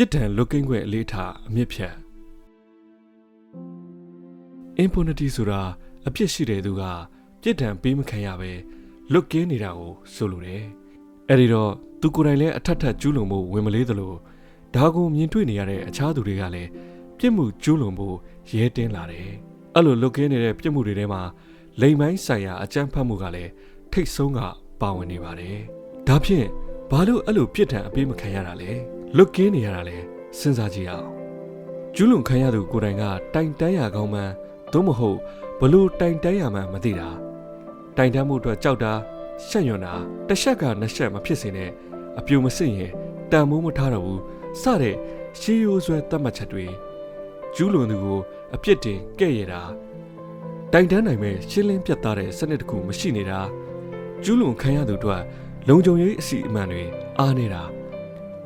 ပြစ်ဒဏ်လွတ်ကင်းခွင့်အလေးထားအမြင့်ဖြတ် impunity ဆိုတာအပြစ်ရှိတဲ့သူကပြစ်ဒဏ်ပေးမခံရပဲလွတ်ကင်းနေတာကိုဆိုလိုတယ်အဲ့ဒီတော့သူကိုယ်တိုင်လည်းအထက်ထက်ကျူးလွန်မှုဝင်မလေးသလိုဒါကိုမြင်တွေ့နေရတဲ့အခြားသူတွေကလည်းပြစ်မှုကျူးလွန်ဖို့ရဲတင်းလာတယ်အဲ့လိုလွတ်ကင်းနေတဲ့ပြစ်မှုတွေထဲမှာလိမ်မိုင်းဆိုင်ရာအကြမ်းဖက်မှုကလည်းထိတ်ဆုံးကပါဝင်နေပါတယ်ဒါဖြင့်ဘာလို့အဲ့လိုပြစ်ဒဏ်အပေးမခံရတာလဲ လွတ်ကင်းနေရတာလဲစဉ်းစားကြည့်အောင်ကျူးလွန်ခံရသူကိုယ်တိုင်ကတိုင်တန်းရကောင်းမှန်းသို့မဟုတ်ဘလို့တိုင်တန်းရမှန်းမသိတာတိုင်တန်းမှုအတွက်ကြောက်တာရှက်ရွံ့တာတစ်ချက်ကနှစ်ချက်မဖြစ်စေနဲ့အပြူမစစ်ရင်တန်မိုးမထားတော့ဘူးစတဲ့ရှေးရိုးဆွဲတတ်မှတ်ချက်တွေကျူးလွန်သူကိုအပြစ်တင်ကဲ့ရတာတိုင်တန်းနိုင်မဲ့ရှင်းလင်းပြတ်သားတဲ့စနစ်တစ်ခုမရှိနေတာကျူးလွန်ခံရသူတို့လုံခြုံရေးအစီအမံတွေအားနေတာ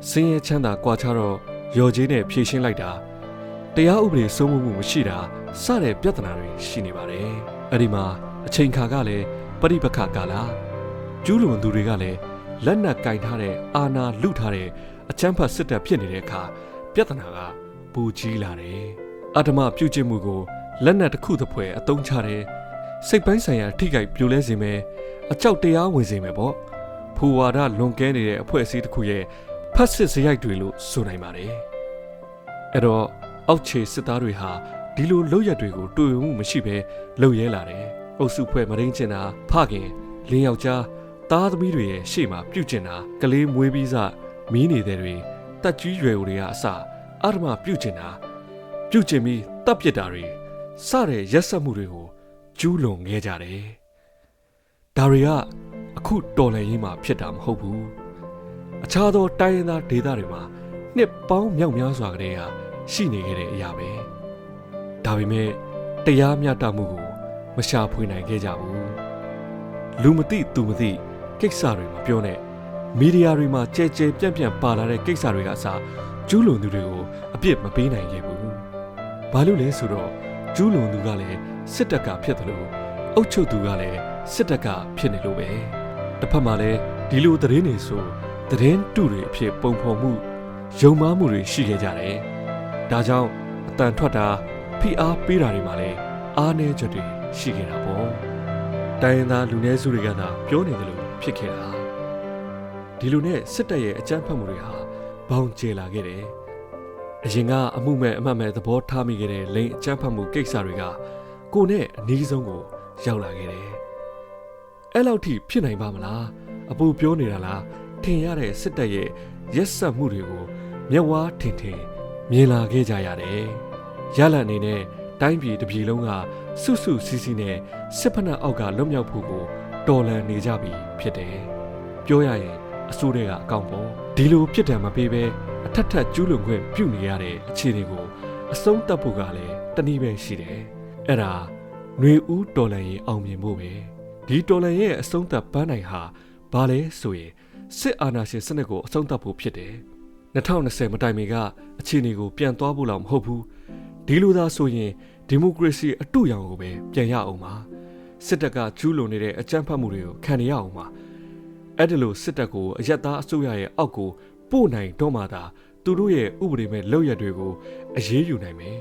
စင်းရဲချမ်းသာကြွားချတော့ရော်ကြီးနဲ့ဖြည့်ရှင်းလိုက်တာတရားဥပဒေစိုးမိုးမှုမရှိတာစတဲ့ပြဿနာတွေရှိနေပါတယ်အဲ့ဒီမှာအချိန်ခါကလည်းပရိပခကာလာကျူးလွန်သူတွေကလည်းလက်နက်ကင်ထားတဲ့အာနာလုထားတဲ့အချမ်းဖတ်စစ်တပ်ဖြစ်နေတဲ့အခါပြဿနာကပူကြီးလာတယ်အတ္တမပြုတ်ကျင့်မှုကိုလက်နက်တစ်ခုတစ်ဖွဲအသုံးချတယ်စိတ်ပိုင်းဆိုင်ရာထိခိုက်ပြိုလဲစေမယ်အကြောက်တရားဝင်စေမယ်ပေါ့ဖူဝါဒလွန်ကဲနေတဲ့အဖွဲ့အစည်းတစ်ခုရဲ့ ဖတ်စစ်စရိုက်တွေလို့ဆိုနိုင်ပါတယ်အဲ့တော့အောက်ခြေစစ်သားတွေဟာဒီလိုလောက်ရက်တွေကိုတွေ့ရမှုမရှိဘဲလှုပ်ရဲလာတယ်အုပ်စုဖွဲ့မရင်းချင်တာဖခင်လင်းယောက်ျားသားသမီးတွေရဲ့ရှေ့မှာပြုတ်ကျင်တာကလေးမွေးပြီးစမီးနေတဲ့တွေတက်ကြီးရွယ်တွေကအစအာရမပြုတ်ကျင်တာပြုတ်ကျင်ပြီးတပ်ပစ်တာတွေစတဲ့ရက်ဆက်မှုတွေကိုကျူးလွန်ခဲ့ကြတယ်ဒါတွေကအခုတော်လှန်ရေးမှာဖြစ်တာမဟုတ်ဘူး အခြားသောတိုင်းရင်းသားဒေသတွေမှာနှစ်ပေါင်းမြောက်များစွာကတည်းကရှိနေခဲ့တဲ့အရာပဲဒါပေမဲ့တရားမျှတမှုကိုမရှာဖွေနိုင်ခဲ့ကြဘူးလူမသိသူမသိကိစ္စတွေမပြောနဲ့မီဒီယာတွေမှာကြဲကြဲပြန့်ပြန့်ပါလာတဲ့ကိစ္စတွေကအစားကျူးလွန်သူတွေကိုအပြစ်မပေးနိုင်ခဲ့ဘူးဘာလို့လဲဆိုတော့ကျူးလွန်သူကလည်းစစ်တပ်ကဖြစ်တယ်လို့အုပ်ချုပ်သူကလည်းစစ်တပ်ကဖြစ်နေလို့ပဲတစ်ဖက်မှာလည်းဒီလိုသတင်းတွေဆို သတင်းတုတွေအဖြစ်ပုံဖော်မှုယုံမှားမှုတွေရှိခဲ့ကြတယ်ဒါကြောင့်အတန်ထွက်တာဖိအားပေးတာတွေမှာလည်းအားနည်းချက်တွေရှိခဲ့တာပေါ့တိုင်းရင်းသားလူနည်းစုတွေကသာပြောနေတယ်လို့ဖြစ်ခဲ့တာဒီလိုနဲ့စစ်တပ်ရဲ့အကြမ်းဖက်မှုတွေဟာဘောင်ကျလာခဲ့တယ်အရင်ကအမှုမဲ့အမှတ်မဲ့သဘောထားမိခဲ့တဲ့လိန်အကြမ်းဖက်မှုကိစ္စတွေကကိုနဲ့အနည်းဆုံးကိုရောက်လာခဲ့တယ်အဲ့လောက်ထိဖြစ်နိုင်ပါမလားအပူပြောနေတာလား ထင်ရတဲ့စစ်တပ်ရဲ့ရက်ဆက်မှုတွေကိုမျက်ဝါးထင်ထင်မြင်လာခဲ့ကြရတယ်ရလတ်အနေနဲ့တိုင်းပြည်တစ်ပြည်လုံးကစွတ်စွတ်စီးစီးနဲ့စစ်ဖက်နှက်အောက်ကလွတ်မြောက်ဖို့ကိုတော်လန်နေကြပြီဖြစ်တယ်ပြောရရင်အစိုးရကအကောင့်ပေါ်ဒီလိုပြစ်ဒဏ်မပေးဘဲအထက်ထက်ကျူးလွန်ခွင့်ပြုနေရတဲ့အခြေအနေကိုအဆုံးသတ်ဖို့ကလည်းတနည်းပဲရှိတယ်အဲ့ဒါຫນွေဦးတော်လန်ရင်အောင်မြင်ဖို့ပဲဒီတော်လန်ရဲ့အဆုံးသတ်ပန်းနိုင်ဟာဘာလဲဆိုရင် စစ်အာဏာရှင်စနစ်ကိုအဆုံးသတ်ဖို့ဖြစ်တယ်2020မတိုင်မီကအခြေအနေကိုပြန်သွားဖို့လောက်မဟုတ်ဘူးဒီလိုသာဆိုရင်ဒီမိုကရေစီအတူရောင်ကိုပဲပြန်ရအောင်ပါစစ်တပ်ကကျူးလွန်နေတဲ့အကြမ်းဖက်မှုတွေကိုခံရအောင်ပါအဲ့ဒီလိုစစ်တပ်ကိုအယက်သားအစိုးရရဲ့အောက်ကိုပို့နိုင်တော့မှသာသူတို့ရဲ့ဥပဒေမဲ့လောက်ရက်တွေကိုအရေးယူနိုင်မယ်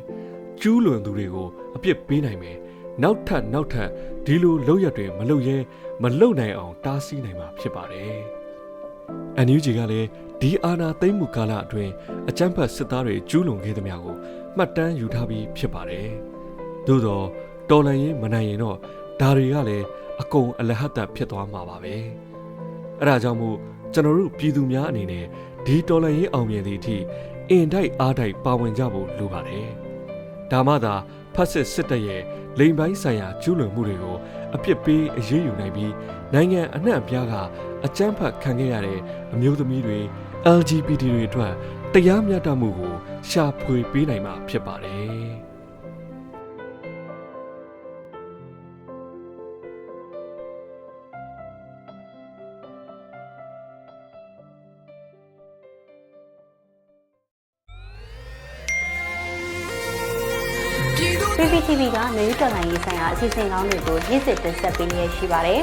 ကျူးလွန်သူတွေကိုအပြစ်ပေးနိုင်မယ်နောက်ထပ်နောက်ထပ်ဒီလိုလောက်ရက်တွေမလုပ်ရဲမလုပ်နိုင်အောင်တားဆီးနိုင်မှာဖြစ်ပါတယ် အန်ယူဂျီကလည်းဒီအာနာသိမ့်မှုကာလအတွင်းအကြမ်းဖက်စစ်သားတွေကျူးလွန်ခဲ့သမျှကိုမှတ်တမ်းယူထားပြီးဖြစ်ပါတယ်။သို့တော့တော်လန်ရင်မနိုင်ရင်တော့ဒါတွေကလည်းအကုန်အလဟတ်တဖြစ်သွားမှာပါပဲ။အဲဒါကြောင့်မို့ကျွန်တော်တို့ပြည်သူများအနေနဲ့ဒီတော်လန်ရင်အောင်မြင်သည့်အထိအင်တိုက်အားတိုက်ပါဝင်ကြဖို့လိုပါတယ်။ဒါမှသာဖက်စစ်စစ်တပ်ရဲ့လိမ်ပိုင်းဆိုင်ရာကျူးလွန်မှုတွေကိုအပြစ်ပေးအရေးယူနိုင်ပြီးနိုင်ငံအနှံ့အပြားက အကြမ်းဖက်ခံခဲ့ရတဲ့အမျိုးသမီးတွေ LGBT တွေအတွက်တရားမျှတမှုကိုရှာဖွေပေးနိုင်မှာဖြစ်ပါတယ်။ PPTV ကမြေဥတော်လိုင်းရေးဆိုင်ရာအစီအစဉ်ကောင်းတွေကိုရည်စည်တင်ဆက်ပေးနေရရှိပါတယ်